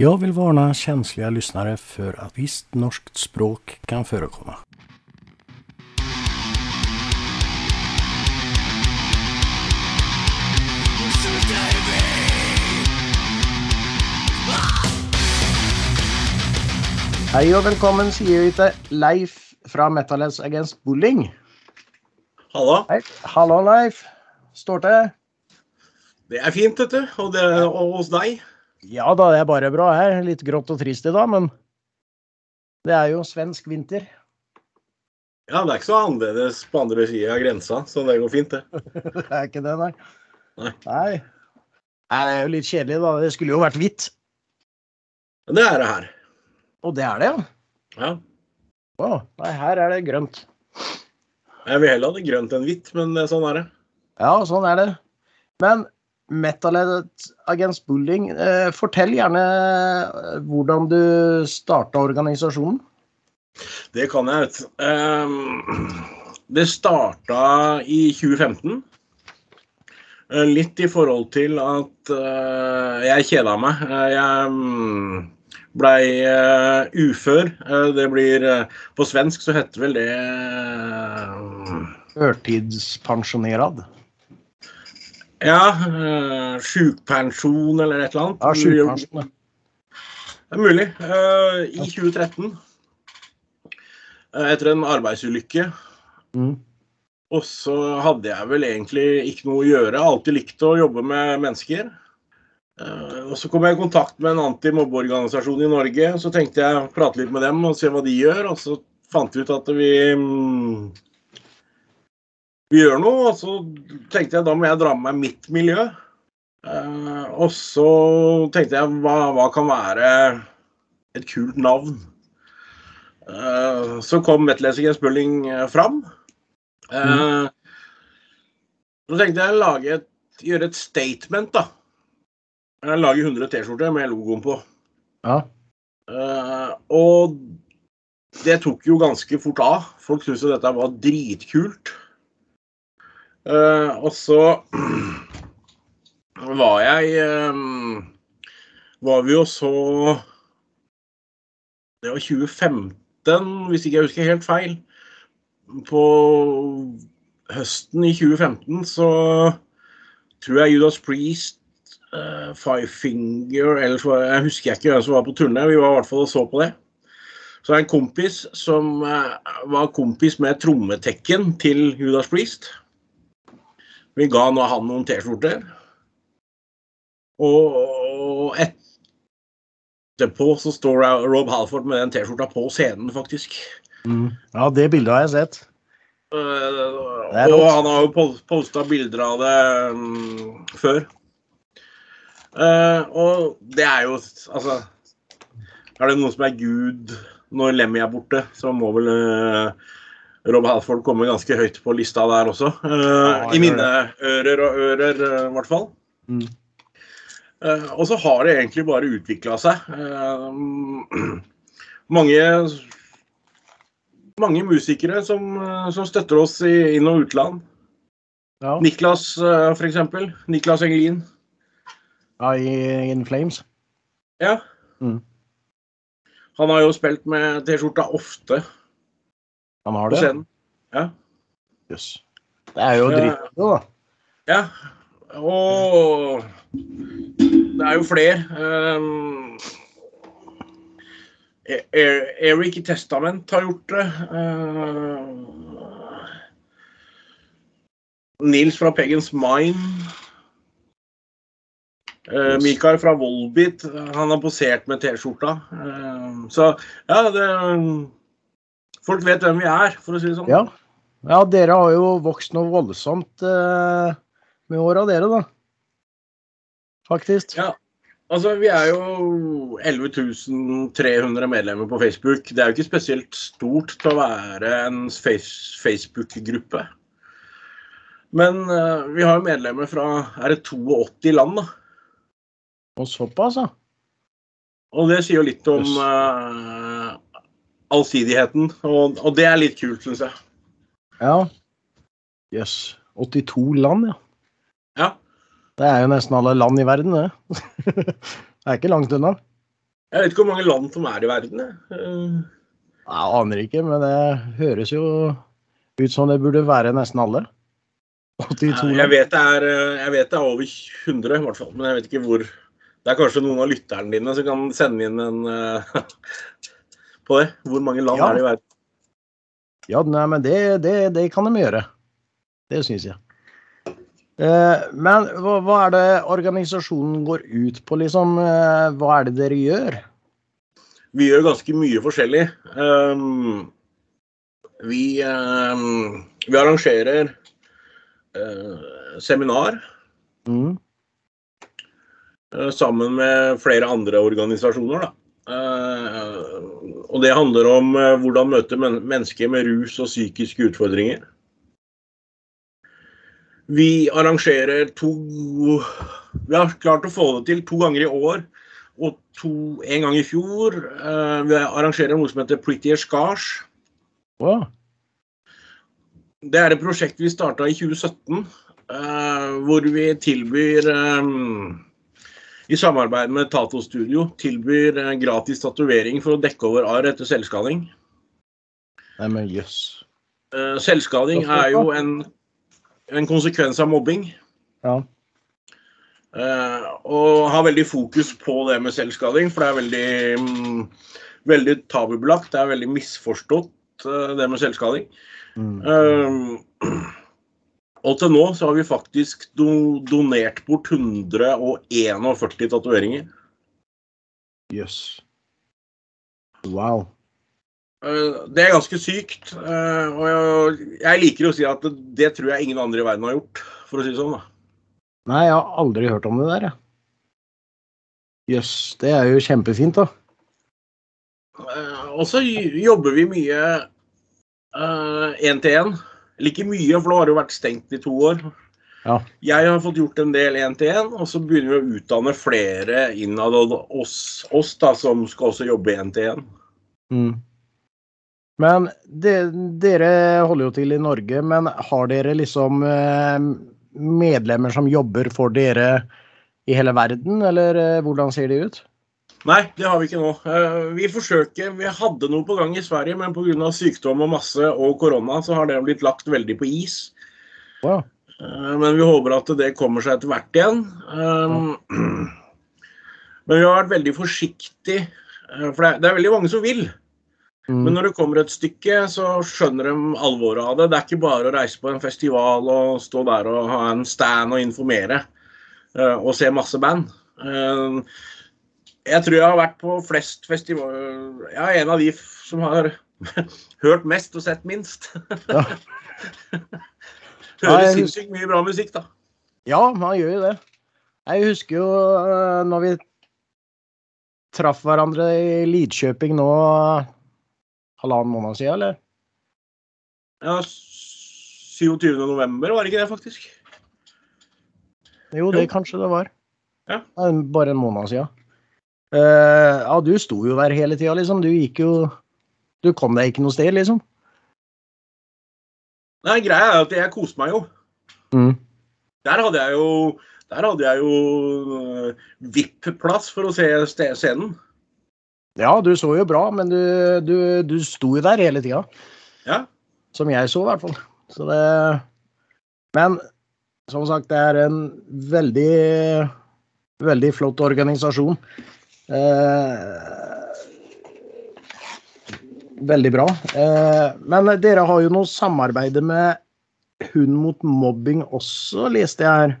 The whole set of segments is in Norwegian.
Jag vill varna känsliga lyssnare för att visst norskt språk kan förekomma. Hei og velkommen, sier vi til Leif fra Metalheads Against Bullying. Hallo. Hei. Hallo, Leif. Står til? Det er fint, vet du. Og, det, og hos deg? Ja da, det er bare bra her. Litt grått og trist i dag, men det er jo svensk vinter. Ja, det er ikke så annerledes på andre sida av grensa, så det går fint, det. Det er ikke det, nei. Nei. Nei. Nei, Det er jo litt kjedelig, da. Det skulle jo vært hvitt. Men det er det her. Og det er det, ja. Ja. Å, nei, her er det grønt. Jeg vil heller ha det grønt enn hvitt, men eh, sånn er det. Ja, sånn er det. Men Metalhead Against Bullying, eh, fortell gjerne eh, hvordan du starta organisasjonen. Det kan jeg, vet du. Ehm, det starta i 2015. Eh, Litt i forhold til at jeg kjeda meg. Jeg mm, blei ufør. Det blir På svensk så heter vel det eh, Ørtidspensjonerad. Ja, øh, sjukpensjon eller et eller annet. Ja, sjukpensjon. ja. Det er mulig. Uh, I 2013, uh, etter en arbeidsulykke, Mm. og så hadde jeg vel egentlig ikke noe å gjøre. Alltid likt å jobbe med mennesker. Uh, og så kom jeg i kontakt med en antimobbeorganisasjon i Norge. Så tenkte jeg å prate litt med dem og se hva de gjør. Og så fant vi ut at vi mm, vi gjør noe, og så tenkte jeg da må jeg dra med meg mitt miljø. Eh, og så tenkte jeg hva, hva kan være et kult navn? Eh, så kom Metal Against Bullying eh, fram. Eh, Så tenkte jeg lage et, gjøre et statement, da. Jeg lager 100 T-skjorter med logoen på. Ja. Eh, og det tok jo ganske fort av. Folk syntes dette var dritkult. Eh, og så var jeg eh, Var vi jo så Det var 2015, hvis ikke jeg husker helt feil. På høsten i 2015 så tror jeg Judas Priest, uh, Five Finger eller jeg husker ikke hvem som var på turné. Vi var i hvert fall og så på det. Så er det en kompis som uh, var kompis med trommetekken til Judas Priest. Vi ga nå han noen T-skjorter. Og etterpå så står Rob Halford med den T-skjorta på scenen, faktisk. Mm. ja, det bildet har jeg sett. Er og han har jo posta bilder av det um, før. Uh, og det er jo Altså Er det noen som er Gud når Lemmy er borte, så må vel eh, Rob Halford kommer ganske høyt på lista der også. Uh, Ja, I mine ører og ører, i i hvert fall. Mm. Uh, og så har det egentlig bare utvikla seg. Eh, mange mange musikere som, eh, som støtter oss i inn- og utland. Ja, Niklas, uh, for eksempel. Niklas Engelin. ja i In Flames. Ja. Mm. Han har jo spilt med T-skjorta ofte Han har det? Ja. Jøss. Det er jo dritbra, da. ja. Og det er jo flere. Um, Eric i Testament har gjort det. Uh, Nils fra Peggens Mind. Uh, Mikael fra Volbit, han har posert med T-skjorta. Uh, så ja, det Folk vet hvem vi er, for å si det sånn. Ja. ja, dere har jo vokst noe voldsomt eh, med åra, dere, da. Faktisk. Ja. Altså, Vi er jo 11.300 medlemmer på Facebook. Det er jo ikke spesielt stort til å være en face Facebook-gruppe. Men eh, vi har jo medlemmer fra er det 82 land, da. Og såpass, ja. Og det sier jo litt om eh, allsidigheten. Og, og det er litt kult, syns jeg. Ja. Jøss. 82 land, ja. Ja. Det er jo nesten alle land i verden, det. det er ikke langt unna. Jeg vet ikke hvor mange land som er i verden. jeg. Jeg aner ikke, men det høres jo ut som det burde være nesten alle. 82 Jeg vet, det er, eh, vet det er over 100, i hvert fall. Men jeg vet ikke hvor. Det er kanskje noen av lytterne dine som kan sende inn en eh, på det. Hvor mange land Ja. er det i verden? Ja, nei, men det, det, det kan de gjøre. Det syns jeg. Eh, men hva, hva er det organisasjonen går ut på, liksom? Eh, hva er det dere gjør? Vi gjør ganske mye forskjellig. Um, vi, um, vi arrangerer uh, seminar Mm. uh, sammen med flere andre organisasjoner. Da. Uh, og det handler om uh, hvordan møte men mennesker med rus og psykiske utfordringer. Vi arrangerer to Vi har klart å få det til to ganger i år og to, en gang i fjor. Uh, vi arrangerer noe som heter Pretty Scars. Wow. Det er et prosjekt vi starta i 2017, eh, hvor vi tilbyr eh, I samarbeid med Tato Studio tilbyr eh, gratis tatovering for å dekke over arr etter selvskading. Nei, men jøss. Yes. selvskading er jo en, en konsekvens av mobbing. Ja. eh, og har veldig fokus på det med selvskading, for det er veldig, mm, veldig tabubelagt. Det er veldig misforstått, eh, det med selvskading. Mm. Um, og til nå så har vi faktisk do donert bort 141 tatoveringer. Jøss. Wow. Uh, det er ganske sykt. uh, og jeg, liker å si at det, tror jeg ingen andre i verden har gjort, for å si det sånn. da. Nei, jeg har aldri hørt om det der, jeg. Jøss, det er jo kjempefint, da. Uh, og så jobber vi mye én til én. Eller ikke mye, for nå har det jo vært stengt i to år. Ja. Jeg har fått gjort en del én til én, og så begynner vi å utdanne flere innad oss, oss da, som skal også jobbe én til én. Mm. Men det, dere holder jo til i Norge, men har dere liksom eh, medlemmer som jobber for dere i hele verden, eller eh, hvordan ser de ut? Nei, det har vi ikke nå. Eh, Vi forsøker, vi hadde noe på gang i Sverige, men pga. sykdom og masse og korona, så har det blitt lagt veldig på is. Wow. Eh, Men vi håper at det kommer seg etter hvert igjen. Um, Men vi har vært veldig forsiktige, eh, for det er- veldig mange som vil. Mm. Men når det kommer et stykke, så skjønner de alvoret av det. Det er ikke bare å reise på en festival og stå der og ha en stand og informere og se masse band. Eh, jeg tror jeg har vært på flest festivaler Jeg er en av de som har hørt mest og sett minst. Ja. Hører sinnssykt mye bra musikk, da. Ja, man gjør jo det. Jeg husker jo eh, når vi traff hverandre i Lidkjøping nå halvannen måned siden, eller? Ja, 27. november, var det ikke det, faktisk? Jo, det Jo. kanskje det var. Ja. Bare en måned siden. Eh, ja, du sto jo der hele tida, liksom. Du gikk jo Du kom deg ikke noe sted, liksom. Nei, greia er at jeg koste meg jo. Mm. Der hadde jeg jo der hadde jeg jo uh, VIP-plass for å se scenen. Ja, du så jo bra, men du, du, du sto jo der hele tida. Ja. Som jeg så, i hvert fall. Så det Men som sagt, det er en veldig, veldig flott organisasjon. Eh, veldig bra. Eh, men dere har jo noe samarbeid med Hund mot mobbing også, leste jeg her.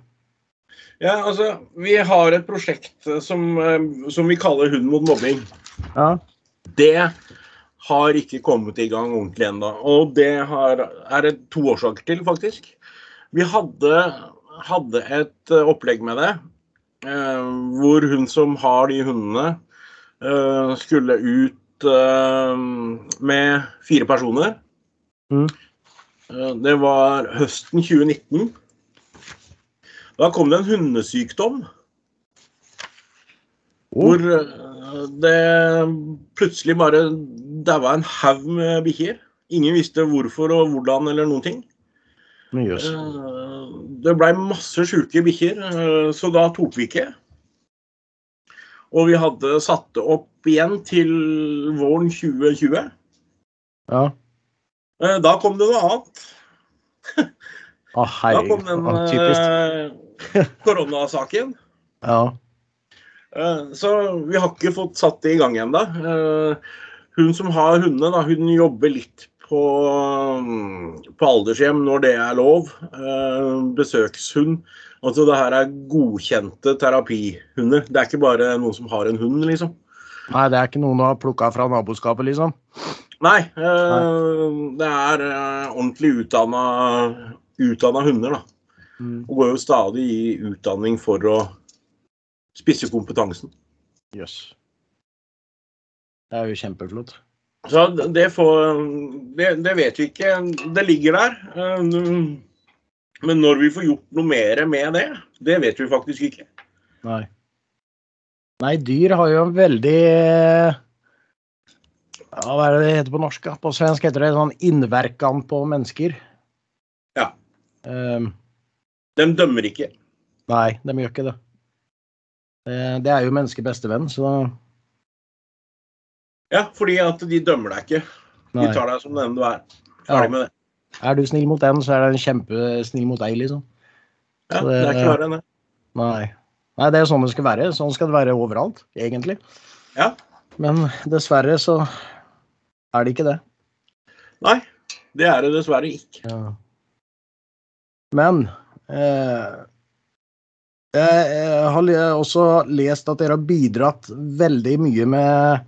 Ja, altså, Vi har et prosjekt som, øh, som vi kaller Hund mot mobbing. Ja. Det har ikke kommet i gang ordentlig ennå. Og det har, er det to årsaker til, faktisk. Vi hadde, hadde et opplegg med det, eh, hvor hun som har de hundene, eh, skulle ut eh, med fire personer. Mm. Eh, Det var høsten 2019. Da kom det en hundesykdom. Hvor eh, det plutselig bare daua en haug med bikkjer. Ingen visste hvorfor og hvordan eller noen ting. Eh, Det blei masse sjuke bikkjer, eh, så da tok vi ikke. Og vi hadde satt det opp igjen til våren 2020. Ja. Eh, Da kom det noe annet. Å, Da kom den eh, koronasaken. Ja. Så vi har ikke fått satt det i gang ennå. Hun som har hundene, hun jobber litt på, på aldershjem når det er lov. Eh, Besøkshund. Altså det her er godkjente terapihunder. Det er ikke bare noen som har en hund, liksom. Nei, det er ikke noen du har plukka fra naboskapet, liksom? Nei, eh, det er eh, ordentlig utdanna, utdanna hunder, da. Mm. Og går jo stadig i utdanning for å spisse kompetansen. Jøss. Det er jo kjempeflott. Så det får det, det vet vi ikke. Det ligger der. Eh, Men når vi får gjort noe mer med det, det vet vi faktisk ikke. Nei. Nei, dyr har jo en veldig ja, Hva er det det heter på norsk? På svensk heter det sånn innverkan på mennesker. Ja. Um, De dømmer ikke. nei, de gjør ikke det. det. Det er jo menneskets beste venn, så Ja, fordi at de dømmer deg ikke. De tar deg som den du er. Ja. Med det. Er du snill mot den, så er den kjempesnill mot deg, liksom. Ja, det det- er klarere enn det. Nei. Nei, det er sånn det skal være. Sånn skal det være overalt, egentlig. Ja. Men dessverre så er det ikke det. Nei, det er det dessverre ikke. Ja. Men eh, jeg har også lest at dere har bidratt veldig mye med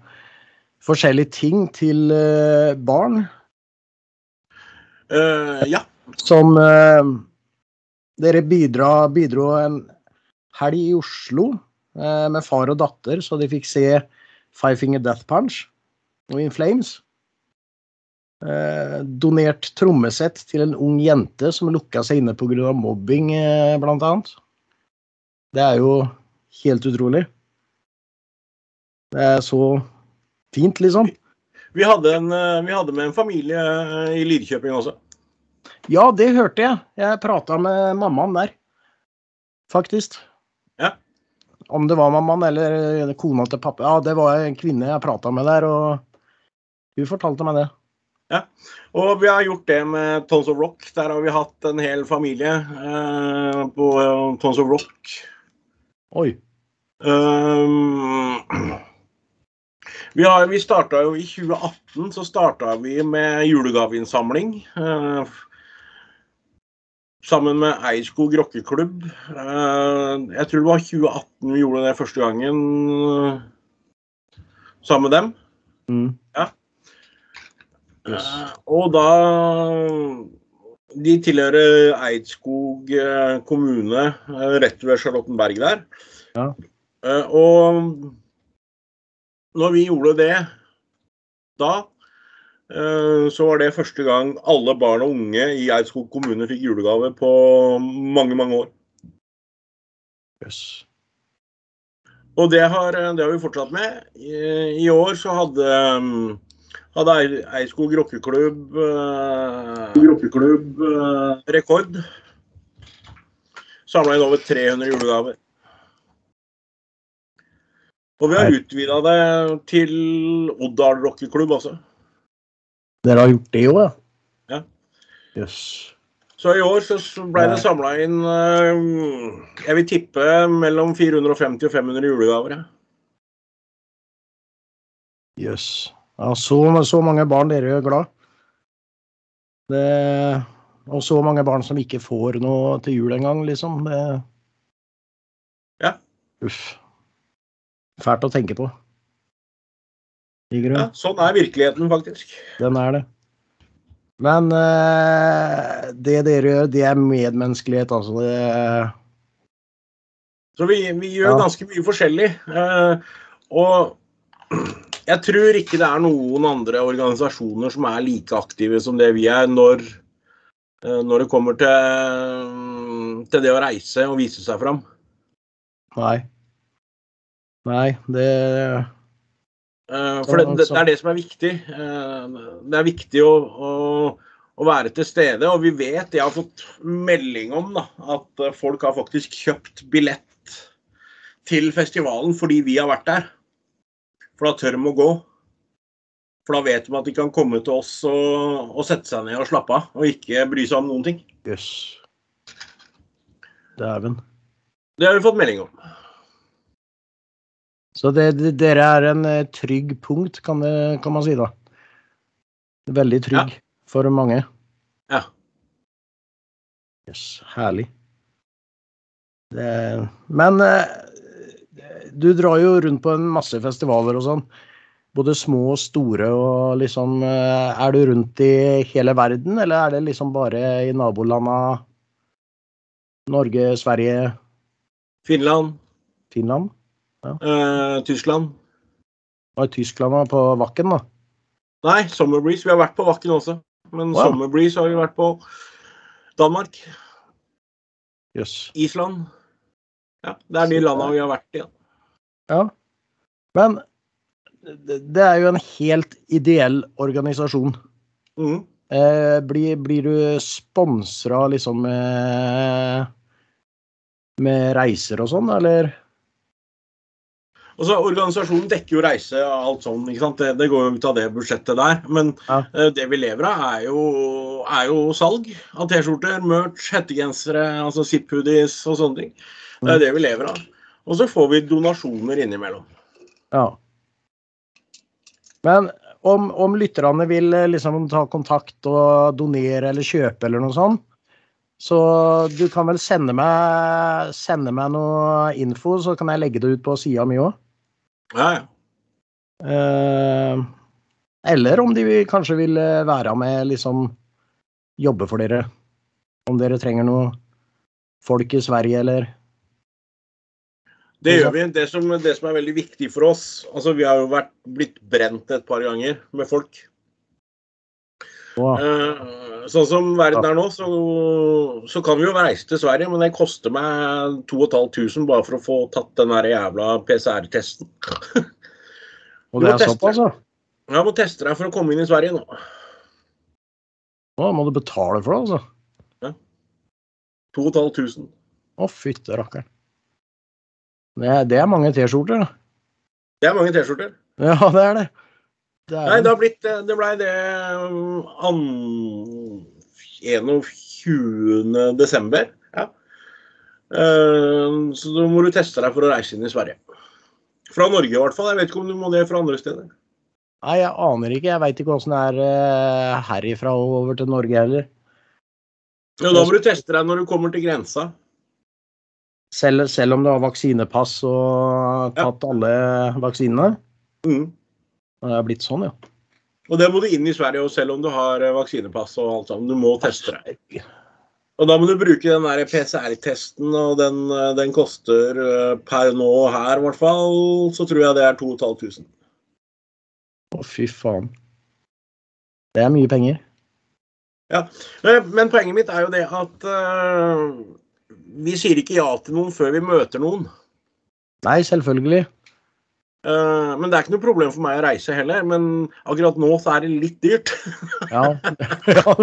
forskjellige ting til eh, barn. Uh, ja. Som uh, Dere bidra, bidro en helg i Oslo uh, med far og datter, så de fikk se Five Finger Death Punch og In Flames. Donert trommesett til en ung jente som lukka seg inne pga. mobbing, uh, annet. Det er jo helt utrolig. Det er så fint, liksom. Vi hadde, en, eh, vi hadde med en familie eh, i Lidkjøping også. Ja, det hørte jeg. Jeg prata med mammaen der, faktisk. Ja. Om det var mammaen eller kona til pappa. Ja, det var en kvinne jeg prata med der, og hun fortalte meg det. Ja, Og vi har gjort det med Tons of Rock. Der har vi hatt en hel familie eh, på eh, Tons of Rock. Oi. Um, vi har, vi jo i 2018 så starta vi med julegaveinnsamling. eh, sammen med Eidskog rockeklubb. Eh, jeg tror det var 2018 vi gjorde det første gangen eh, sammen med dem. Mm. Eh, og da De tilhører Eidskog eh, kommune, eh, rett ved Charlottenberg der. Ja. Eh, og når vi gjorde det da, eh, så var det første gang alle barn og unge i Eidskog kommune fikk julegave på mange, mange år. Yes. Og det har, det har vi fortsatt med. I, i år så hadde, um, hadde Eidskog rockeklubb, eh, rockeklubb eh, rekord. Samla inn over 300 julegaver. Og vi har utvida det til Oddal rockeklubb også. Dere har gjort det òg, ja? Ja. Yes. Så i år så ble det samla inn eh, Jeg vil tippe mellom 450 og 500 julegaver. ja. Yes. Ja, så, så mange barn dere gjør glad. Det, og så mange barn som ikke får noe til jul engang, liksom. Det, Ja. Uff. Fælt å tenke på. Ja, sånn er virkeligheten, faktisk. Den er det. Men uh, det dere gjør, det er medmenneskelighet, altså. Det, Så vi, vi gjør Ja. ganske mye forskjellig. Uh, og jeg tror ikke det er noen andre organisasjoner som er like aktive som det vi er når, når det kommer til, til det å reise og vise seg fram. nei. Nei, det Eh, for det, det, altså- det er det som er viktig. Eh, det er viktig å, å, å være til stede. Og vi vet, jeg har fått melding om da, at eh, folk har faktisk kjøpt billett til festivalen fordi vi har vært der. For da tør de å gå. For da vet de at de kan komme til oss og, og sette seg ned og slappe av. Og ikke bry seg om noen ting. Jøss. Dæven. Det har vi fått melding om. Så det, det, dere er en eh, trygg punkt, kan, det, kan man si da. Veldig trygg for mange. Ja. Jøss, herlig. Det, men eh, du drar jo rundt på en masse festivaler og sånn. Både små og store og liksom eh, Er du rundt i hele verden, eller er det liksom bare i nabolanda Norge, Sverige, Finland, Finland? Eh, Tyskland. Var Tyskland på Vakken, da? Nei, Summer Breeze. Vi har vært på Vakken også. Men Wow. Summer Breeze har vi vært på Danmark, Yes. Island. Ja, det er de landa vi har vært i. Ja. Ja. Men det det er jo en helt ideell organisasjon. Mm. Eh, blir, blir du sponsra liksom med, med reiser og sånn, eller? Og så Organisasjonen dekker jo reise og alt sånn. ikke sant? Det, det går jo ut av det budsjettet der. Men Ja. eh, det vi lever av, er jo, er jo salg av T-skjorter, merch, hettegensere, altså zip-hoodies og sånne ting. Det er det vi lever av. Og så får vi donasjoner innimellom. Ja. Men om, om lytterne vil eh, liksom ta kontakt og donere eller kjøpe eller noe sånt, så du kan vel sende meg, sende meg noe info, så kan jeg legge det ut på sida mi òg. Ja, ja. Eh, eller om de vil- kanskje vil eh, være med, liksom jobbe for dere. Om dere trenger noe folk i Sverige, eller Det gjør vi. Det som, det som er veldig viktig for oss altså Vi har jo vært, blitt brent et par ganger med folk. Wow. Eh, sånn som verden er nå, så, så kan vi jo reise til Sverige, men det koster meg 2500 bare for å få tatt den der jævla PCR-testen. Og det er såpass, da? Jeg må teste deg for å komme inn i Sverige nå. Nå må du betale for det, altså? 2500. Å, fytte rakkeren. Det, det er mange T-skjorter, da. Det er mange T-skjorter. Ja, det er det. Er Nei, det. har blitt Det blei det um, an- 21. desember. Ja. Eh, Så da må du teste deg for å reise inn i Sverige. Fra Norge i hvert fall. Jeg vet ikke om du må det fra andre steder. Nei, jeg aner ikke. Jeg veit ikke åssen det er eh, herifra og over til Norge heller. Ja, da må du teste deg når du kommer til grensa. Selv, selv om du har vaksinepass og tatt alle vaksinene. Mm. Det er blitt sånn, ja. Og det må du inn i Sverige og selv om du har eh, vaksinepass og alt sammen. Du må teste deg. Og da må du bruke den der PCR-testen, og den, eh, den koster eh, per nå her i hvert fall, så tror jeg det er 2500. Å, fy faen. Det er mye penger. Ja, Men poenget mitt er jo det at uh, vi sier ikke ja til noen før vi møter noen. Nei, selvfølgelig. Eh, men det er ikke noe problem for meg å reise heller. Men akkurat nå så er det litt dyrt. Ja, ja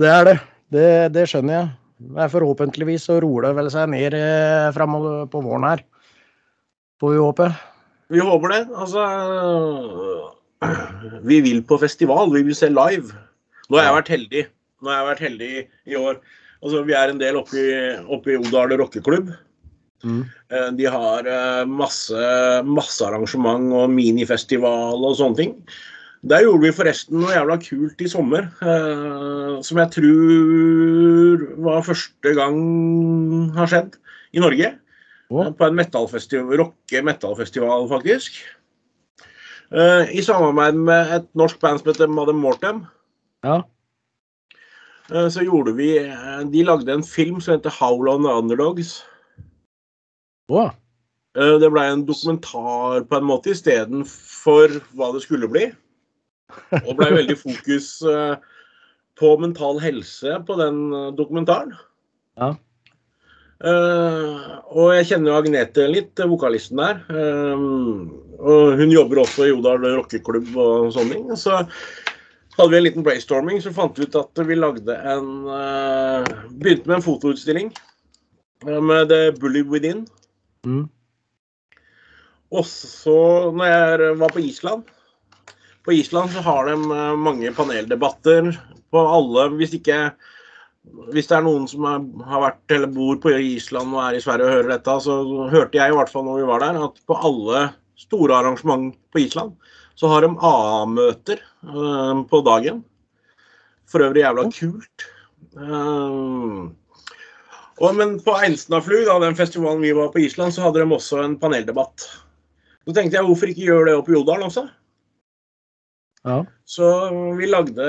det er det. det. Det skjønner jeg. Men forhåpentligvis så roer det vel seg ned eh, framover på våren her. Får vi håpe. Vi håper det. Altså eh, Vi vil på festival. Vi vil se live. Nå har jeg vært heldig. Nå har jeg vært heldig i år. Altså, vi er en del oppe i, oppe i Odal rockeklubb. Mm. Eh, De har eh, masse, masse arrangement og minifestival og sånne ting. Der gjorde vi forresten noe jævla kult i sommer, eh, som jeg tror var første gang har skjedd i Norge. Oh. På en metallfestival, rocke-metallfestival, faktisk. Eh, I samarbeid med et norsk band som heter Madam Mortem. ja. eh, Så gjorde vi De lagde en film som heter Howl on the Underdogs. Å, Eh, Det blei en dokumentar på en måte istedenfor hva det skulle bli. Og blei veldig fokus eh, på mental helse på den eh, dokumentaren. Ja. Uh, og jeg kjenner jo Agnete litt, vokalisten der. Uh, og hun jobber også i Odal rockeklubb og sånne ting. Så hadde vi en liten brainstorming, så fant vi ut at vi lagde en uh, Begynte med en fotoutstilling med The Bully Within. Mm. Og så når jeg var på Island På Island så har de eh, mange paneldebatter på alle Hvis ikke hvis det er noen som er, har vært eller bor på Island og er i Sverige og hører dette, så hørte jeg i hvert fall når vi var der, at på alle store arrangement på Island så har de AA-møter uh, på dagen. For øvrig jævla kult. Uh, og, men på Einstnaflug, da, den festivalen vi var på Island, så hadde de også en paneldebatt. Så tenkte jeg hvorfor ikke gjøre det oppe i Jodalen også? Ja. Så vi lagde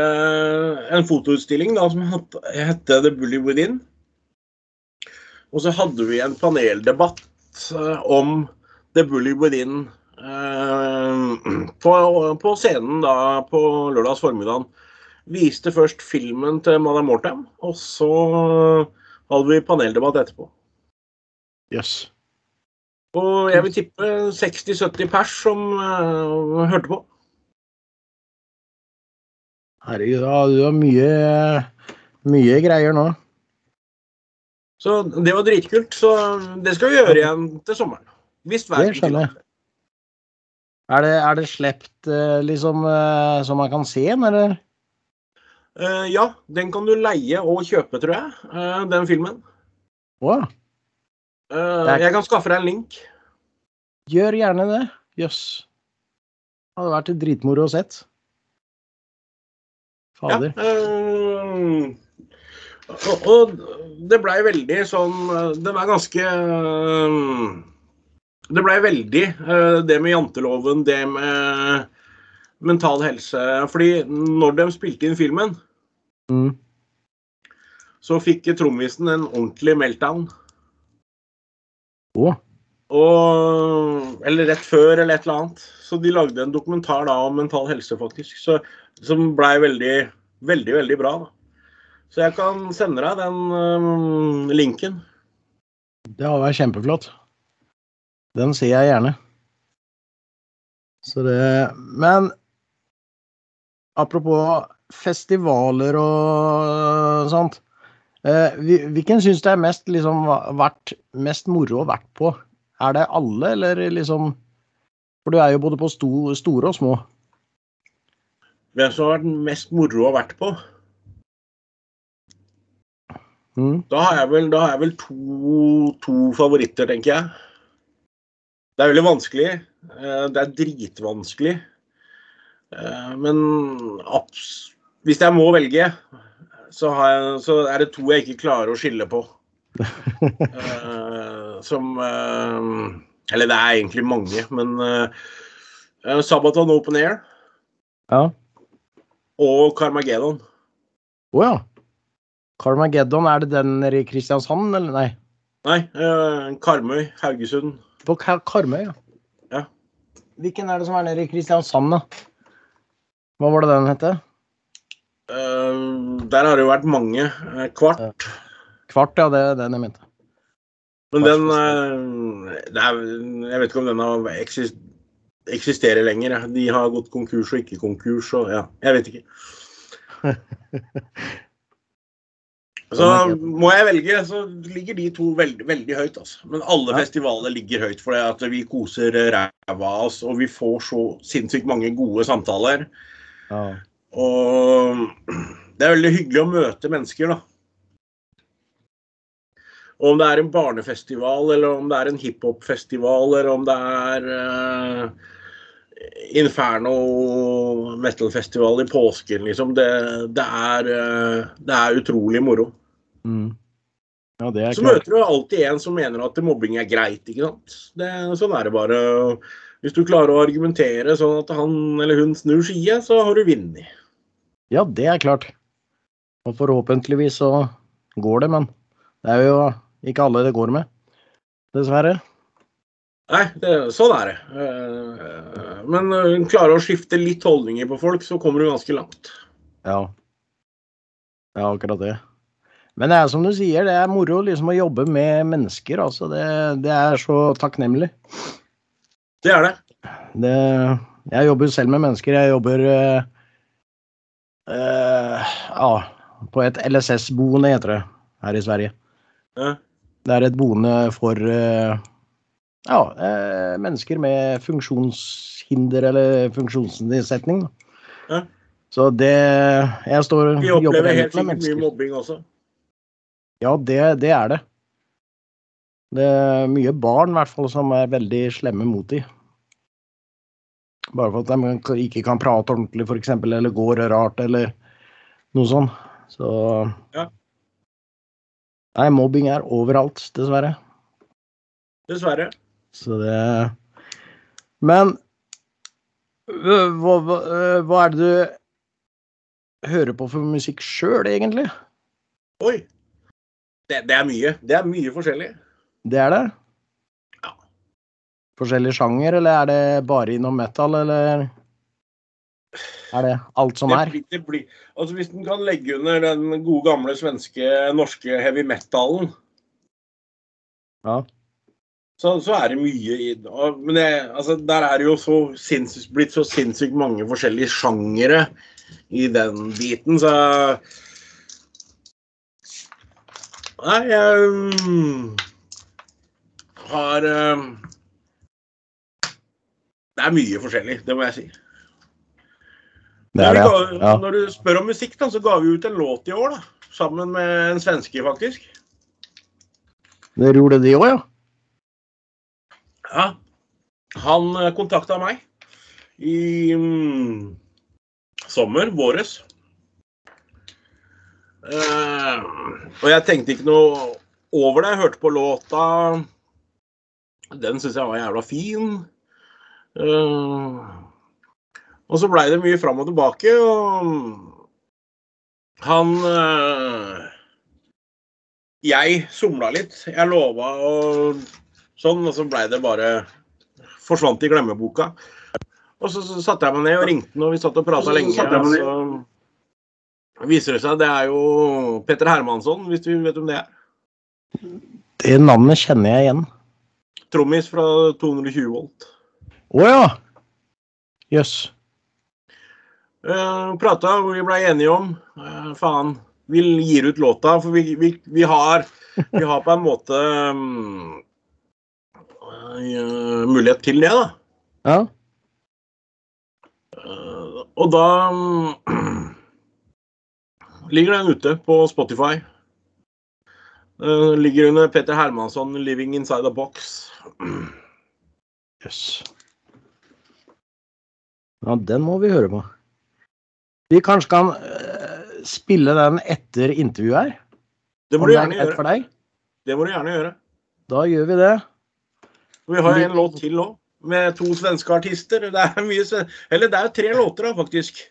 en fotoutstilling da, som hette The Bully Within. Og så hadde vi en paneldebatt eh, om The Bully Within eh, på, på, scenen da på lørdags formiddag. Viste først filmen til Madame Mortem, og så hadde vi paneldebatt etterpå. Jøss. Yes. Og jeg vil tippe 60-70 pers som uh, hørte på. Herregud, du har mye, mye greier nå. Så det var dritkult. Så det skal vi gjøre igjen til sommeren. Hvis været jeg. Er det, er det slept eh, liksom eh, så man kan se den, eller? Uh, ja, den kan du leie og kjøpe, tror jeg. Uh, den filmen. Wow. Uh, jeg kan skaffe deg en link. Gjør gjerne det. Jøss. Yes. Hadde vært dritmoro å sett. Fader. Ja, øh, og, og, det blei veldig sånn Den er ganske øh, Det blei veldig øh, det med janteloven, det med mental helse Fordi når de spilte inn filmen, mm. så fikk trommisen en ordentlig meltdown. Oh. Og, eller rett før, eller et eller annet. Så de lagde en dokumentar da om mental helse, faktisk. Så, som blei veldig, veldig, veldig bra. Da. Så jeg kan sende deg den um, linken. Det hadde vært kjempeflott. Den ser jeg gjerne. Så det Men apropos festivaler og sånt. Eh, hvilken syns du er mest, liksom, vært, mest moro å vært på? Er det alle, eller liksom For du er jo både på sto, store og små. Hvem som har vært mest moro å vært på? Mm. Da har jeg vel, har jeg vel to, to, favoritter, tenker jeg. Det er veldig vanskelig. Eh, det er dritvanskelig. Eh, men hvis jeg må velge, så, jeg, så, er det to jeg ikke klarer å skille på. uh, som uh, Eller det er egentlig mange, men uh, Sabaton Open Air. Ja. Og Carmageddon. Å oh, ja. Carmageddon, er det den nede i Kristiansand, eller nei? Nei, Karmøy, Haugesund. På Karmøy, ja. ja. Hvilken er det som er nede i Kristiansand, da? Hva var det den het? der har det jo vært mange. Kvart. Kvart, ja. Det er den jeg mente. Men den er, Jeg vet ikke om den har eksist, eksisterer lenger. De har gått konkurs og ikke konkurs og ja, jeg vet ikke. Så må jeg velge, så ligger de to veldig, veldig høyt. Altså. Men alle festivaler ligger høyt, for at vi koser ræva av oss, og vi får så sinnssykt mange gode samtaler. Ja. Og det er veldig hyggelig å møte mennesker, da. Og om det er en barnefestival, eller om det er en hiphop-festival, eller om det er uh, Inferno metal-festival i påsken, liksom. Det, det, er, uh, det er, utrolig moro. Mm. Ja, så klart. møter du alltid en som mener at mobbing er greit, ikke sant. Det, sånn er det bare. Hvis du klarer å argumentere sånn at han eller hun snur side, så har du vunnet. Ja, det er klart. Og forhåpentligvis så går det, men det er jo ikke alle det går med, dessverre. Nei, det, sånn er det. Eh, men klarer å skifte litt holdninger på folk, så kommer du ganske langt. Ja. Ja, akkurat det. Men det er som du sier, det er moro liksom å jobbe med mennesker. altså. Det, det er så takknemlig. Det er det. det. Jeg jobber selv med mennesker. Jeg jobber uh, uh, ja, på et LSS-boende, heter det, her i Sverige. Ja. Det er et boende for uh, ja, eh, mennesker med funksjonshinder eller funksjonsnedsetning. Ja. Så det Jeg står Vi opplever helt sikkert mye mobbing også. Ja, det, det er det. Det er mye barn i hvert fall som er veldig slemme mot de. Bare for at de ikke kan prate ordentlig, f.eks., eller går rart, eller noe sånt. Så Ja. Nei, mobbing er overalt, dessverre. Dessverre. Så det Men hva, hva, hva er det du hører på for musikk sjøl, egentlig? Oi. Det, det er mye. Det er mye forskjellig. Det er det? Ja. Forskjellig sjanger, eller er det bare innom metal, eller er det alt som det er? blir, det blir, altså Hvis den kan legge under den gode, gamle svenske, norske heavy metalen, Ja. så, så er det mye i Men det, altså, der er det jo så sinnssykt, blitt så sinnssykt mange forskjellige sjangere i den biten, så Nei, jeg mm, har um, Det er mye forskjellig, det må jeg si. Det det, ja. ja. Når du spør om musikk, da, så ga vi ut en låt i år, da. Sammen med en svenske, faktisk. Dere gjorde det òg, ja? Ja. Han eh, kontakta meg i mm, sommer, våres. Uh, og jeg tenkte ikke noe over det. Jeg hørte på låta. Den syns jeg var jævla fin. Uh, og så blei det mye fram og tilbake, og han uh, Jeg somla litt. Jeg lova og sånn, og så blei det bare Forsvant i glemmeboka. Og så, så satte jeg meg ned og ringte han, og vi satt og prata lenge. Og så viser det seg det er jo Petter Hermansson, hvis du vet om det er. Det navnet kjenner jeg igjen. Trommis fra 220 volt. Å ja! Jøss. Uh, prata, vi ble enige om uh, Faen, vi gir ut låta, for vi, vi, vi, har, vi har på en måte um, uh, mulighet til det, da. Ja. Uh, og da um, ligger den ute på Spotify. Ligger under Peter Hermansson 'Living Inside a Box'. Jøss. Ja, den må vi høre på. Vi kanskje kan øh, spille den etter intervjuet her? Det må du er gjerne gjøre. deg? Det må du gjerne gjøre. Da gjør vi det. Vi har en låt til òg, med to svenske artister. Det er mye sven Eller det er jo tre låter, da, faktisk.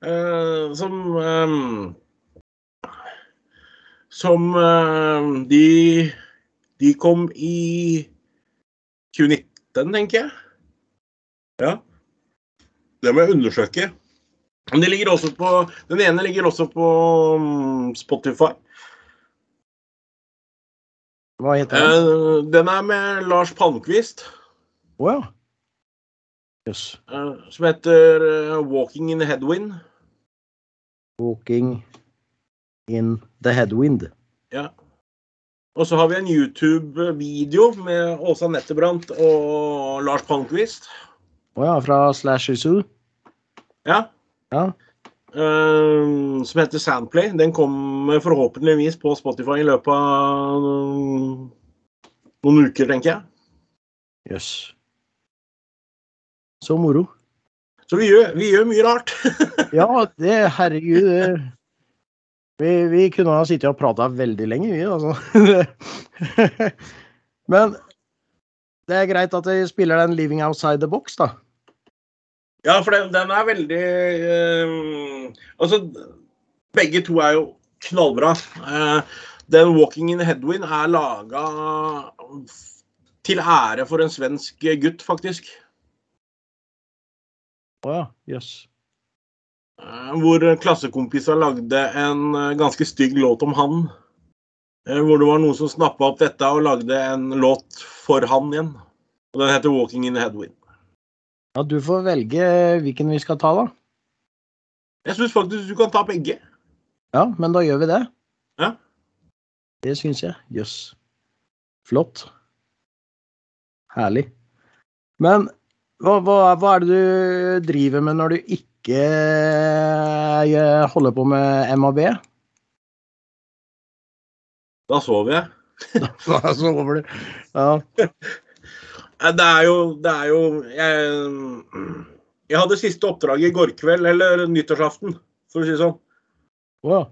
Uh, som ehm, Som uh, de De kom i 2019, tenker jeg. Ja. Det må jeg undersøke. Men de ligger også på Den ene ligger også på mm, Spotify. Hva heter den? Eh, den er med Lars Palmquist. Å ja. Jøss. Eh, som heter uh, 'Walking in the Headwind'. Walking in the headwind. Ja. Og så har vi en YouTube-video med Åsa Nettebrandt og Lars Palmquist. Å ja, fra Slash Zoo. Ja. Ja. eh, som heter Sandplay. Den kommer forhåpentligvis på Spotify i løpet av noen, noen uker, tenker jeg. Jøss. Så moro. Så vi gjør, vi gjør mye rart. Ja, det Herregud. det- Vi, vi kunne ha sittet og prata veldig lenge, vi, altså. Men det er greit at de spiller den 'Living Outside the Box', da. Ja, for den, den er veldig eh, Altså, begge to er jo knallbra. Uh, den 'Walking in Headwind' er laga til ære for en svensk gutt, faktisk. Å ja, jøss. Eh, hvor klassekompiser lagde en eh, ganske stygg låt om han. Eh, hvor det var noen som snappa opp dette og lagde en låt for han igjen. Og den heter 'Walking in the Headwind'. Ja, du får velge hvilken vi skal ta, da. Jeg syns faktisk du kan ta begge. Ja, men da gjør vi det. Ja. Det syns jeg. Jøss. Flott. Herlig. Men hva, hva, hva er det du driver med når du ikke eh, holder på med MAB? Da sover jeg. Da sover du. Ja. Det er jo, det er jo jeg, jeg hadde siste oppdrag i går kveld, eller nyttårsaften, for å si det sånn. Wow.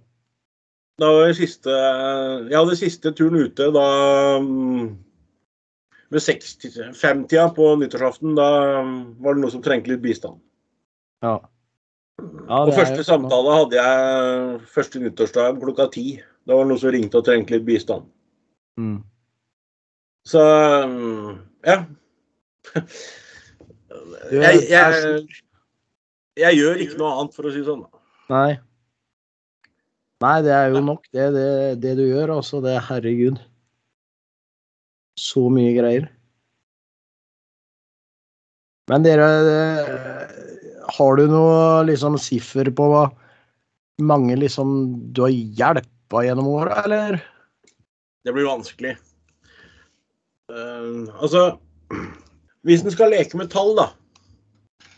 Da var jeg siste Jeg hadde siste turen ute da mm, ved 65-tida på nyttårsaften. Da var det noe som trengte litt bistand. Ja. Ja, Og er første samtale hadde jeg første nyttårsdag klokka ti. Da var det noen som ringte og trengte litt bistand. Mm. Så mm, ja. Jeg, er jeg, jeg gjør ikke noe annet, for å si det sånn. Nei. Nei, det er jo nok, det, det, det du gjør. Altså, det herregud. Så mye greier. Men dere eh, Har du noe liksom siffer på hva mange liksom du har hjelpa gjennom åra, eller? Det blir vanskelig. Uh, altså Hvis en skal leke med tall, da,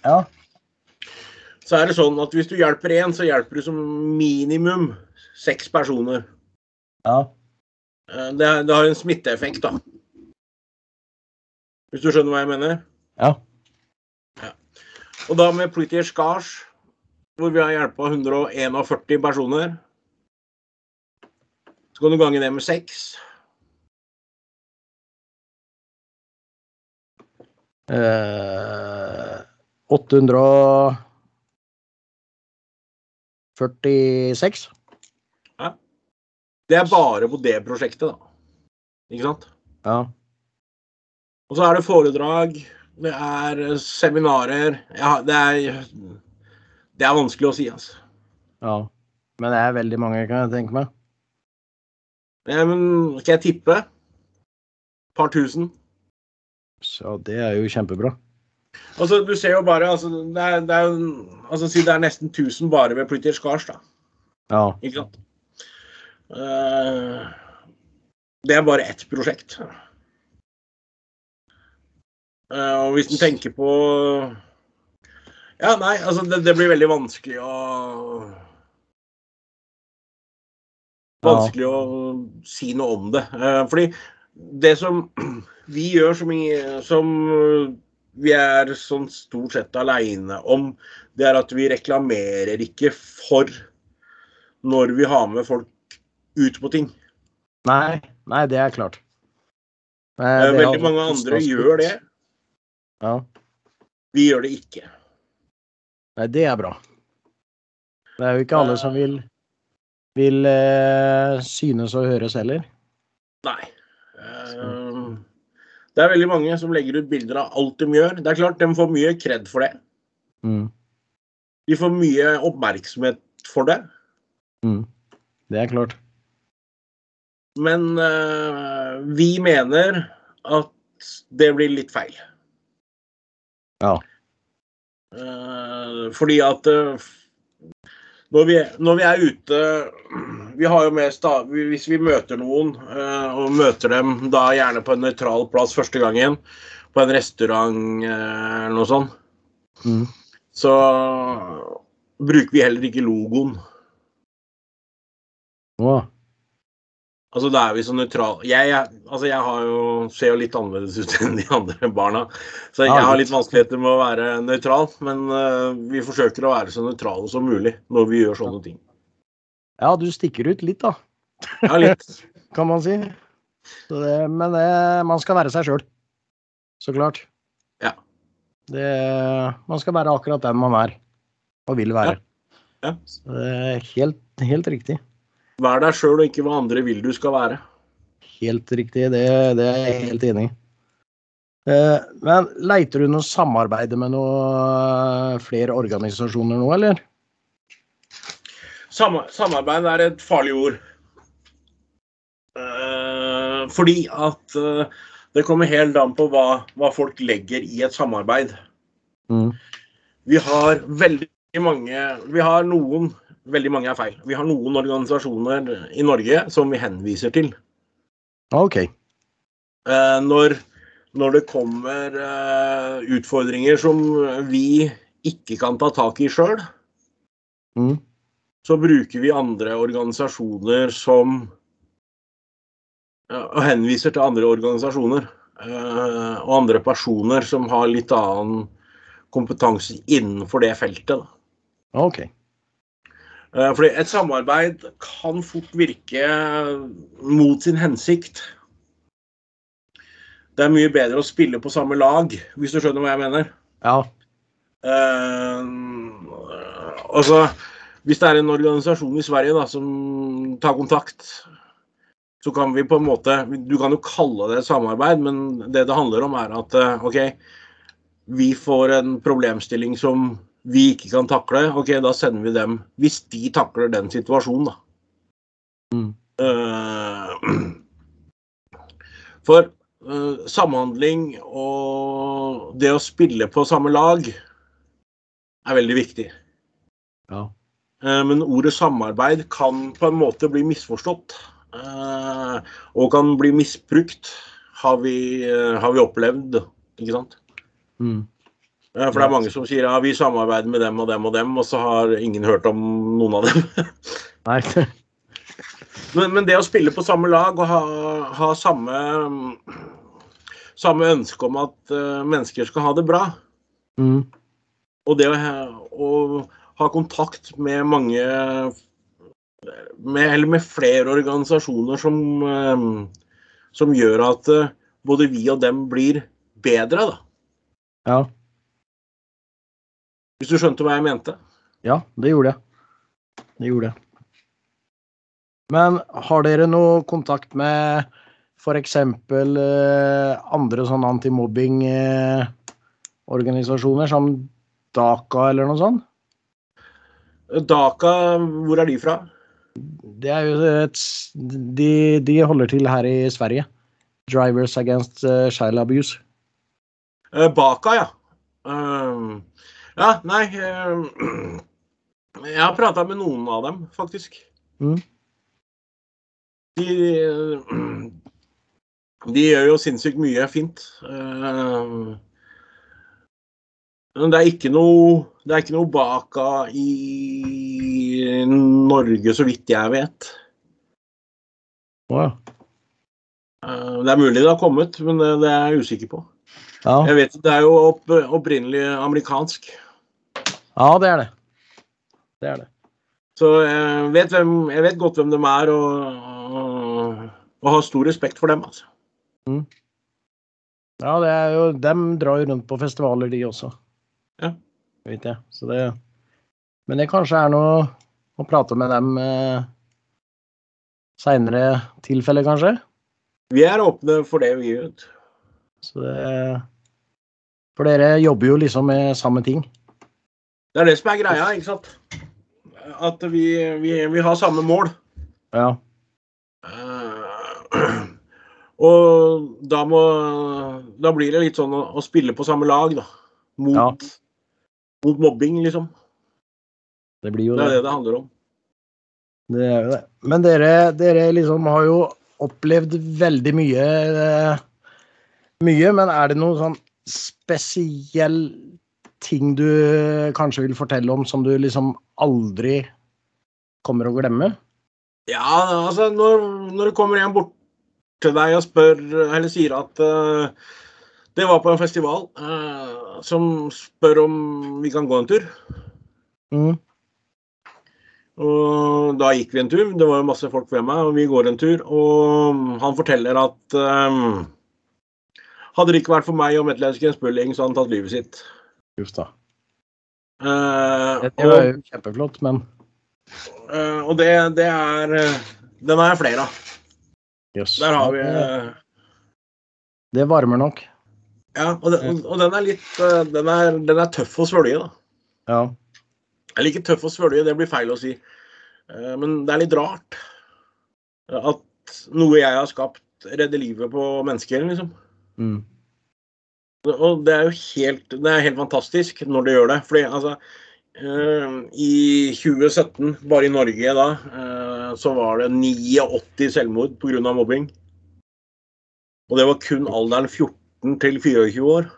Ja. så er det sånn at hvis du hjelper én, så hjelper du som minimum seks personer. Ja. Eh, det, det har en smitteeffekt, da. Hvis du skjønner hva jeg mener? Ja. Og da med Pretty Scars, hvor vi har hjelpa 141 personer, så kan du gange det med seks. Eh, 846. Det er bare på det prosjektet, da. Ikke sant? Ja. Og så er det foredrag, det er eh, seminarer ja, det, er, det er vanskelig å si, altså. ja. Men det er veldig mange, kan jeg tenke meg. Ja, Men skal jeg tippe? Et par tusen. Så det er jo kjempebra. Altså, du ser jo bare altså, det er, det er, altså, Si det er nesten 1000 bare ved Pretty Scars, da. Ja. Ikke sant? Uh, det er bare ett prosjekt. Eh, og hvis en tenker på Ja, nei, altså det, det blir veldig vanskelig å Vanskelig å si noe om det. Eh, fordi det som vi gjør som, som vi er sånn stort sett aleine om, det er at vi reklamerer ikke for når vi har med folk ut på ting. Nei, nei, det er klart. Nei, Eh, det Veldig mange andre gjør det. Ja. Vi gjør det ikke. Nei, det er bra. Det er jo ikke alle som vil, vil eh, synes og høres heller. Nei. Uh, Det er veldig mange som legger ut bilder av alt de gjør. Det er klart, de får mye kred for det. Mm. De får mye oppmerksomhet for det. Mm. Det er klart. Men uh, vi mener at det blir litt feil. Ja. Eh, fordi at eh, når vi, når vi er ute Vi har jo med Hvis vi møter noen, eh, og møter dem da gjerne på en nøytral plass første gangen, på en restaurant eller noe sånt, Mm. så bruker vi heller ikke logoen. Å, Altså, da er vi så nøytrale. Jeg, jeg, altså, jeg har jo, ser jo litt annerledes ut enn de andre barna, så jeg har litt. vanskeligheter med å være nøytral. Men uh, vi forsøker å være så nøytrale som mulig når vi gjør sånne ting. Ja, du stikker ut litt, da, Ja, litt. kan man si. Så det, men det, man skal være seg sjøl. Så klart. Ja. Det, man skal være akkurat den man er, og vil være. Ja. Så det er helt, helt riktig. Vær deg sjøl og ikke hva andre vil du skal være. Helt riktig, det, det er jeg helt enig i. Eh, Men leiter du noe samarbeid med noe flere organisasjoner nå, eller? Sam samarbeid er et farlig ord. Eh, fordi at eh, det kommer helt an på hva, hva folk legger i et samarbeid. Mm. Vi har veldig mange Vi har noen Veldig mange er feil. Vi har noen organisasjoner i Norge som vi henviser til. OK. Eh, når, når det kommer eh, utfordringer som vi ikke kan ta tak i sjøl, Mm. så bruker vi andre organisasjoner som Og henviser til andre organisasjoner eh, og andre personer som har litt annen kompetanse innenfor det feltet. Da. OK. Eh, Fordi et samarbeid kan fort virke mot sin hensikt. Det er mye bedre å spille på samme lag, hvis du skjønner hva jeg mener. Ja. Uh, altså, hvis det er en organisasjon i Sverige da, som tar kontakt, så kan vi på en måte Du kan jo kalle det et samarbeid, men det det handler om, er at eh, OK, vi får en problemstilling som vi ikke kan takle. OK, da sender vi dem Hvis de takler den situasjonen, da. Mm. Eh, for uh, samhandling og det å spille på samme lag er veldig viktig. Ja. Uh, Men ordet samarbeid kan på en måte bli misforstått. Og kan bli misbrukt, har vi, har vi opplevd. Ikke sant? Mm. For det er mange som sier ja, vi samarbeider med dem og dem og dem, og så har ingen hørt om noen av dem. Nei. Men, men det å spille på samme lag og ha, ha samme, samme ønske om at uh, mennesker skal ha det bra, Mm. og det å, ha- å ha kontakt med mange med, Eller med flere organisasjoner som, eh, som gjør at eh, både vi og dem blir bedre, da. Ja. Hvis du skjønte hva jeg mente? ja, det gjorde jeg. Det gjorde jeg. Men har dere noe kontakt med f.eks. Eh, andre sånne antimobbing-organisasjoner, som Daka eller noe sånt? Daka, hvor er de fra? Det er jo et De, de holder til her i Sverige. Drivers Against eh, Child Abuse. Eh, Baka, ja. Eh, ja, nei eh, Jeg har prata med noen av dem, faktisk. Mm. De, de gjør jo sinnssykt mye fint. Eh, men det er ikke noe Det er ikke noe Baka i Norge, så vidt jeg vet. Ja. Eh, det er mulig det har kommet, men det, det er jeg usikker på. Ja. Jeg vet Det er jo opp, opprinnelig amerikansk. Ja, det er det. Det er det. Så jeg vet, hvem, jeg vet godt hvem de er, og, og, og har stor respekt for dem. altså. Ja, det er jo Dem drar jo rundt på festivaler, de også. Ja. Vet jeg. Så det Men det kanskje er noe å prate med dem eh, seinere tilfelle, kanskje. Vi er åpne for det vi gjør. Så det For dere jobber jo liksom med samme ting. Det er det som er greia, ikke sant? At vi, vi, vi har samme mål. Ja. Uh, og da må Da blir det litt sånn å, å spille på samme lag, da. Mot, Ja. mot mobbing, liksom. Det blir jo Det er det. det det handler om. Det er jo det. Men dere, dere liksom har jo opplevd veldig mye eh, Mye, men er det noe sånn spesiell ting du kanskje vil fortelle om som du liksom aldri kommer å glemme? Ja, altså når, når det kommer en bort til deg og spør, eller sier at uh, det var på en festival, uh, som spør om vi kan gå en tur. Mm. Og da gikk vi en tur. Det var jo masse folk ved meg, og vi går en tur. Og han forteller at um, hadde det ikke vært for meg og Metlevsken Spulling, så hadde han tatt livet sitt. Uff da. Uh, Det var jo kjempeflott, men uh, og det, det er eh, Den jeg flere av. Yes. Der har vi Det, eh, det varmer nok. Ja, og den, og den er litt den er, den er tøff å svølge, da. Ja. Eller ikke tøff å svølge, det blir feil å si. Men det er litt rart at noe jeg har skapt, redder livet på mennesker, liksom. Mm. Og det er jo helt, det er helt fantastisk når det gjør det. Fordi altså eh, I 2017, bare i Norge da, eh, så var det 89 selvmord pga. mobbing. Og det var kun alderen 14 14 til 24 år.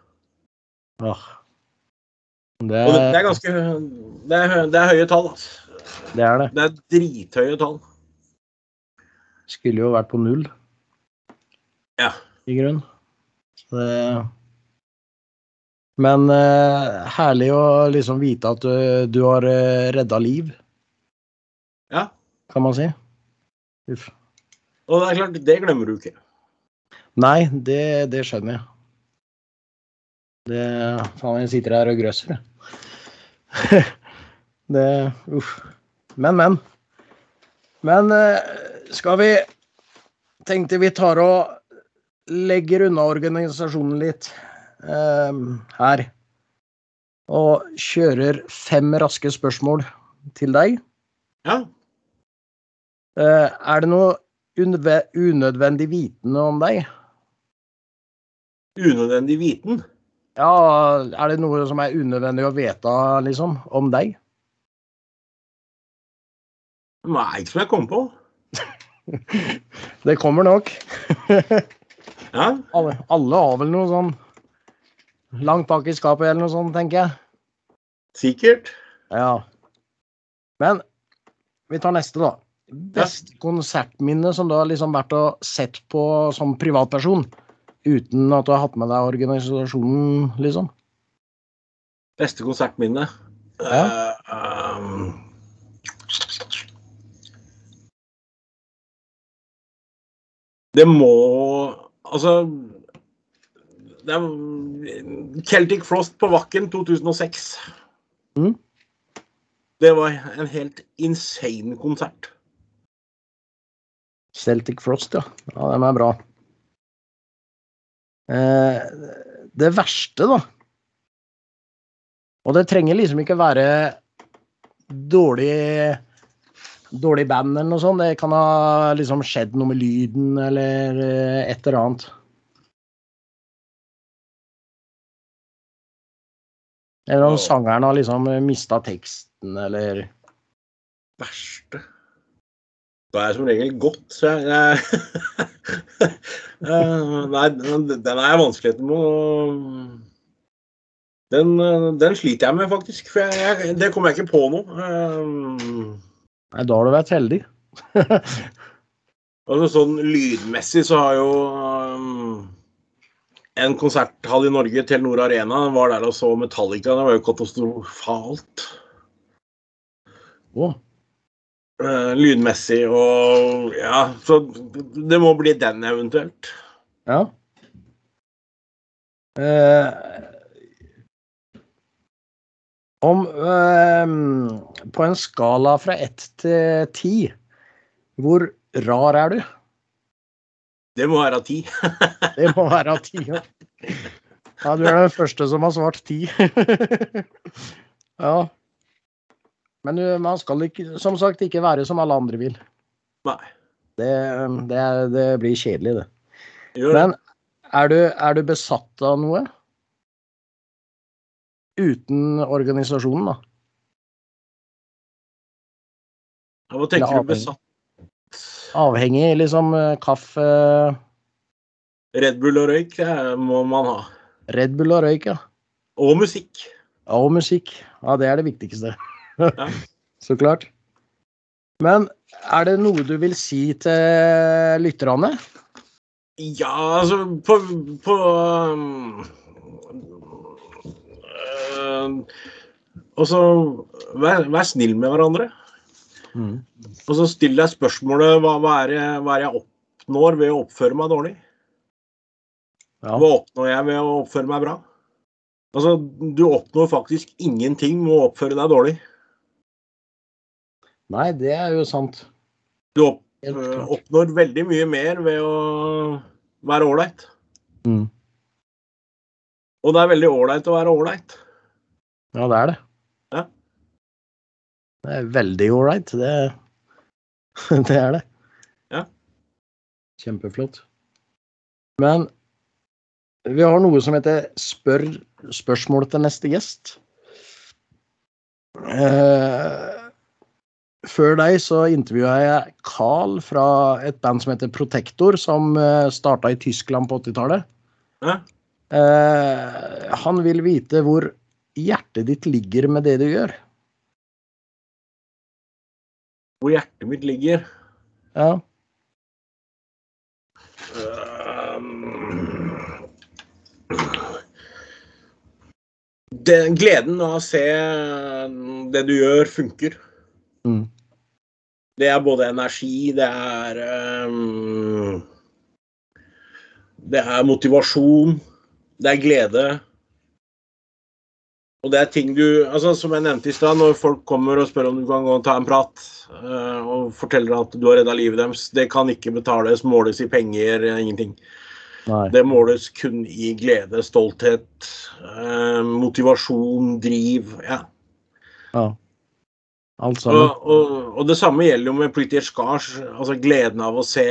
Åh. Det, Og det, det er ganske det er, det er høye tall. Altså. det er det. Det er drithøye tall. Skulle jo vært på null, Ja. i grunn. Så det Men uh, herlig å liksom vite at du, du har uh, redda liv, ja. kan man si. Uff. Og det er klart, det glemmer du ikke. Nei, det, det skjønner jeg. Det Faen, jeg sitter her og grøsser, jeg. det Uff. Men, men. Men eh, skal vi Tenkte vi tar og legger unna organisasjonen litt eh, her. Og kjører fem raske spørsmål til deg. Ja. Eh, er det noe unødvendig vitende om deg? Unødvendig viten. Ja, er det noe som er unødvendig å vite, liksom, om deg? Nei, ikke som jeg kom på. Det kommer nok. Ja. Alle, alle har vel noe sånn langt bak i skapet eller noe sånt, tenker jeg. Sikkert. Ja. Men vi tar neste, da. Beste konsertminne som du har liksom vært og sett på som privatperson, uten at du har hatt med deg organisasjonen, liksom? Beste konsertminne. Ja. Uh, um, det må Altså det er Celtic Frost på Vakken 2006. Mm. Det var en helt insane konsert. Celtic Frost, ja. Ja, den er bra. Eh, det verste, da Og det trenger liksom ikke være dårlig dårlig band eller noe sånt. Det kan ha liksom skjedd noe med lyden eller eh, et eller annet. Eller om sangeren har liksom mista teksten, eller verste Da er jeg som regel godt, så jeg, jeg Eh, Nei, den er jeg vanskeligheten med å den, den sliter jeg med, faktisk. For jeg, jeg, det kommer jeg ikke på nå. Um... Nei, da har du vært heldig. Altså sånn lydmessig så har jo um, en konserthall i Norge, Telenor Arena, var der og så Metallica. Det var jo katastrofalt. Oh. Uh, lydmessig og Ja, så det må bli den eventuelt. ja. Uh, om uh, På en skala fra ett til ti, hvor rar er du? Det må være ti. Det må være ti. Ja, Ja, du er den første som har svart ti. ja. Men man skal ikke, som sagt ikke være som alle andre vil. Nei. Det, det, er- det blir kjedelig, det. Jo. Men er du, er du besatt av noe? Uten organisasjonen, da? Hva tenker du besatt? Avhengig, liksom eh, kaffe, Red Bull og røyk må man ha. Red Bull og røyk, ja. Og musikk. Ja, Og musikk. Ja, det er det viktigste. Ja. Så klart. Men er det noe du vil si til lytterne? Ja, altså På, på øh, Og så vær, vær snill med hverandre. Og så stiller jeg spørsmålet hva, hva, er det, hva er det jeg oppnår ved å oppføre meg dårlig? Ja. Hva oppnår jeg ved å oppføre meg bra? Altså, Du oppnår faktisk ingenting med å oppføre deg dårlig. Nei, det er jo sant. Du opp, klart. oppnår veldig mye mer ved å være ålreit. Mm. Og det er veldig ålreit å være ålreit. Ja, det er det. Det er veldig ålreit. Det, det er det. Ja. Kjempeflott. Men vi har noe som heter spør spørsmål til neste gjest. Eh, før deg så intervjua jeg Carl fra et band som heter Protector, som uh, starta i Tyskland på 80-tallet. Ja. Eh, han vil vite hvor hjertet ditt ligger med det du gjør. Hvor hjertet mitt ligger. Ja. Den gleden av å se det du gjør, funker. Mm. Det er både energi, det er um, Det er motivasjon, det er glede. Og det er ting du altså Som jeg nevnte i stad, når folk kommer og spør om du kan gå og ta en prat uh, og forteller at du har redda livet deres, det kan ikke betales, måles i penger, ingenting. Nei. Det måles kun i glede, stolthet, uh, motivasjon, driv. Ja. Ja. Alt sammen. Og, og, og det samme gjelder jo med Pretty Scars. Altså gleden av å se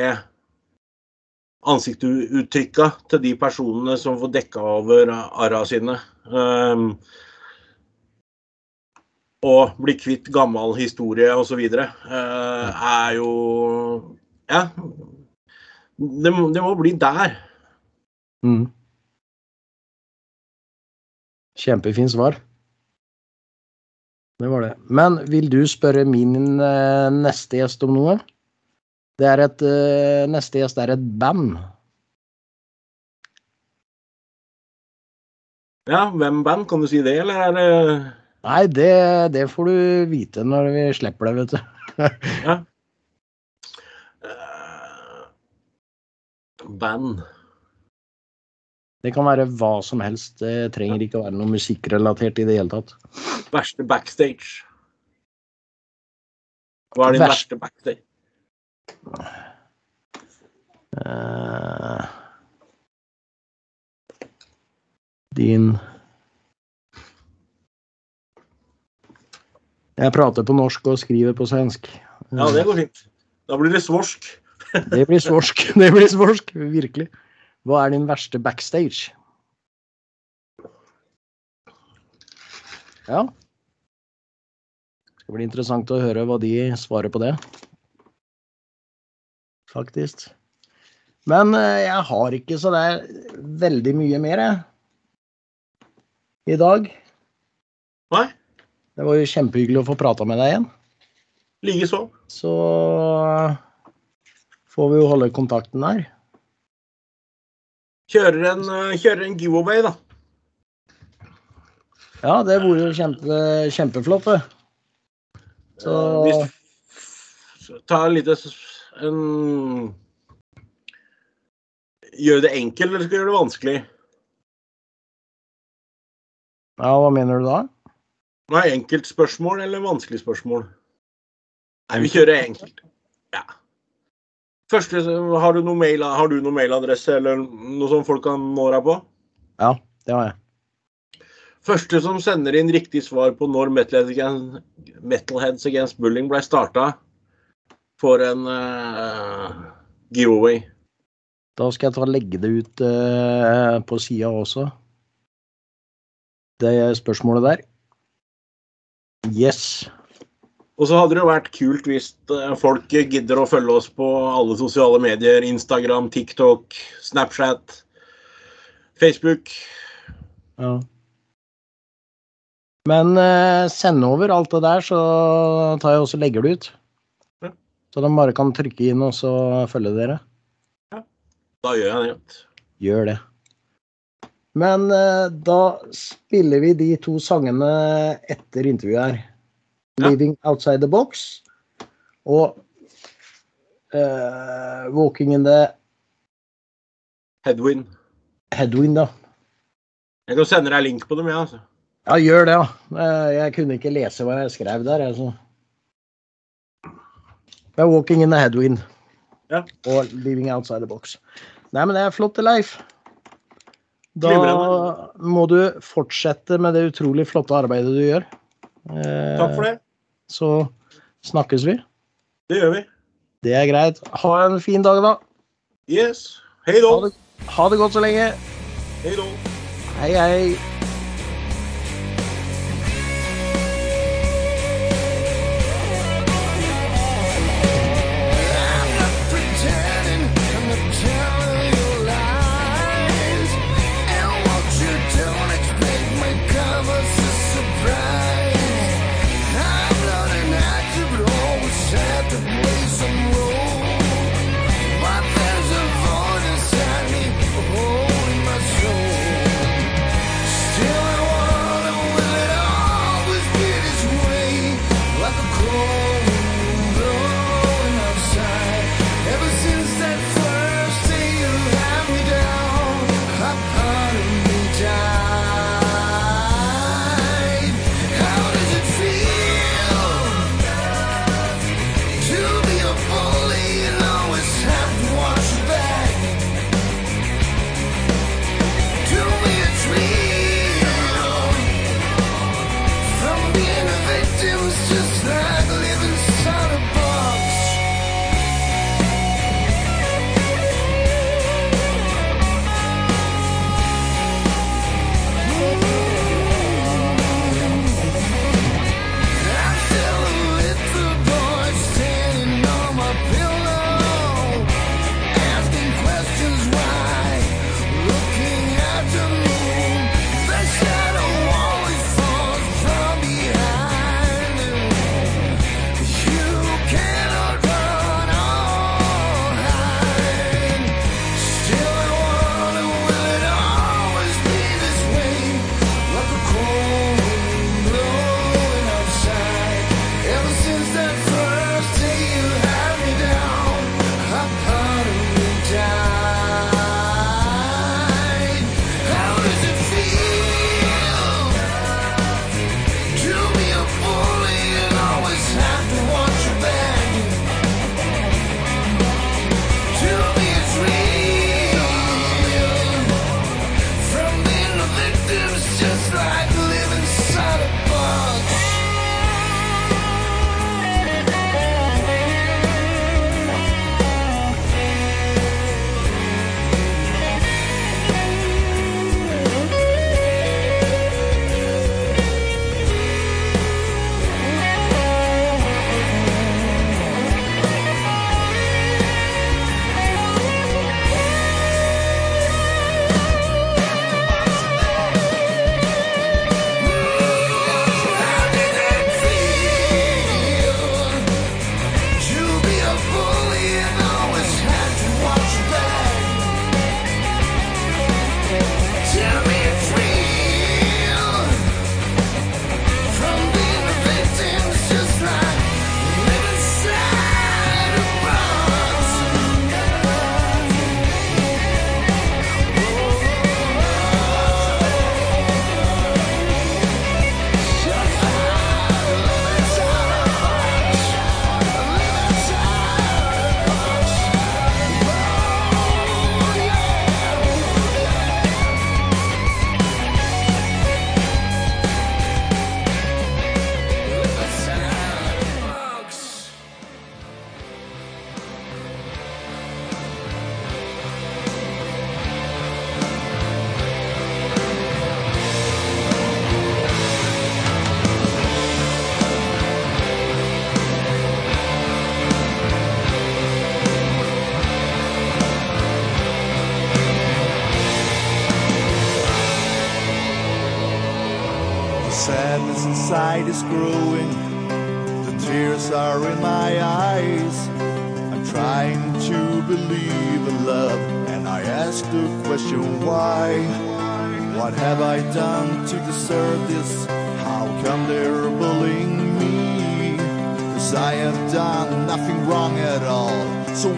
ansiktsuttrykka til de personene som får dekka over arra sine. Um, og bli kvitt gammel historie osv. Eh, er jo Ja. Det, må- det må bli der. Mm. Kjempefint svar. Det var det. Men vil du spørre min eh, neste gjest om noe? Det er et eh, Neste gjest er et band. Ja, hvem band? Kan du si det, eller er det Nei, det, det får du vite når vi slipper det, vet du. Ja. uh, band. Det kan være hva som helst. Det trenger ikke å være noe musikkrelatert i det hele tatt. Verste backstage. Hva er din Vers verste backstage? Uh, din Jeg prater på norsk og skriver på svensk. Ja, det går fint. Da blir det svorsk. Det blir svorsk. Det blir svorsk, virkelig. Hva er din verste backstage? Ja. Det blir interessant å høre hva de svarer på det. Faktisk. Men eh, jeg har ikke så det er veldig mye mer, jeg. I dag. Nei, Det var jo kjempehyggelig å få prata med deg igjen. likeså. Så får vi jo holde kontakten der. Kjører en, kjører en giveaway, da. Ja, det vore jo kjempe, kjempeflott, det. Så Eh, Hvis, ta en lite en, Gjør det enkelt, eller skal du gjøre det vanskelig? Ja, hva mener du da? Nei, enkelt spørsmål eller vanskelig spørsmål? Nei, vi kjører enkelt. Ja. Første, har du noen mail, har du noen mailadresse eller noe som folk kan nå deg på? Ja, det har jeg. Første som sender inn riktig svar på når Metalheads Against, Bullying ble starta, får en uh, giveaway. Da skal jeg ta og legge det ut uh, på sida også. Det spørsmålet der. Yes. Og så hadde det jo vært kult hvis eh, folk gidder å følge oss på alle sosiale medier. Instagram, TikTok, Snapchat, Facebook. Ja. Men eh, send over alt det der, så tar jeg også og legger det ut. Ja. Så de bare kan trykke inn og så følge dere. Ja. Da gjør jeg det. Gjør det. Men eh, da spiller vi de to sangene etter intervjuet her. Ja. 'Living Outside the Box' og uh, 'Walking in the Headwind. Headwind', da. Jeg kan sende deg link på dem, jeg. Ja, altså. Ja, gjør det, ja. Eh, Jeg kunne ikke lese hva jeg skrev der. Altså. Det er 'Walking in the Headwind' Ja. og 'Living Outside the Box'. Nei, men det er flott, Leif. Da må du fortsette med det utrolig flotte arbeidet du gjør. Eh, Takk for det. Så snakkes vi. Det gjør vi. Det er greit. Ha en fin dag, da. Yes. Hei Ha det, ha det godt så lenge. Hei då. Hei, hei.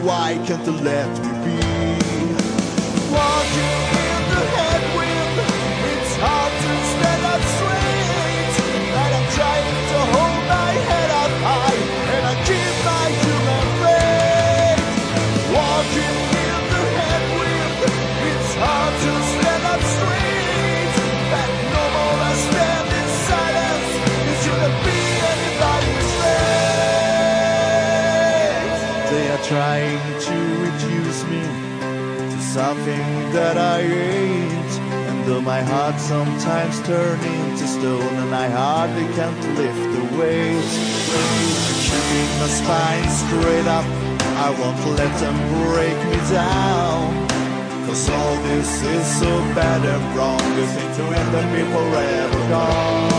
why can't the left that I ate. And though my heart sometimes turns into stone and I hardly can lift the weight. Keeping my spine straight up, I won't let them break me down. Cause all this is so bad and wrong, you think to end and be forever gone.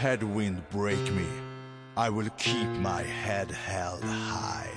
headwind break me, I will keep my head held high.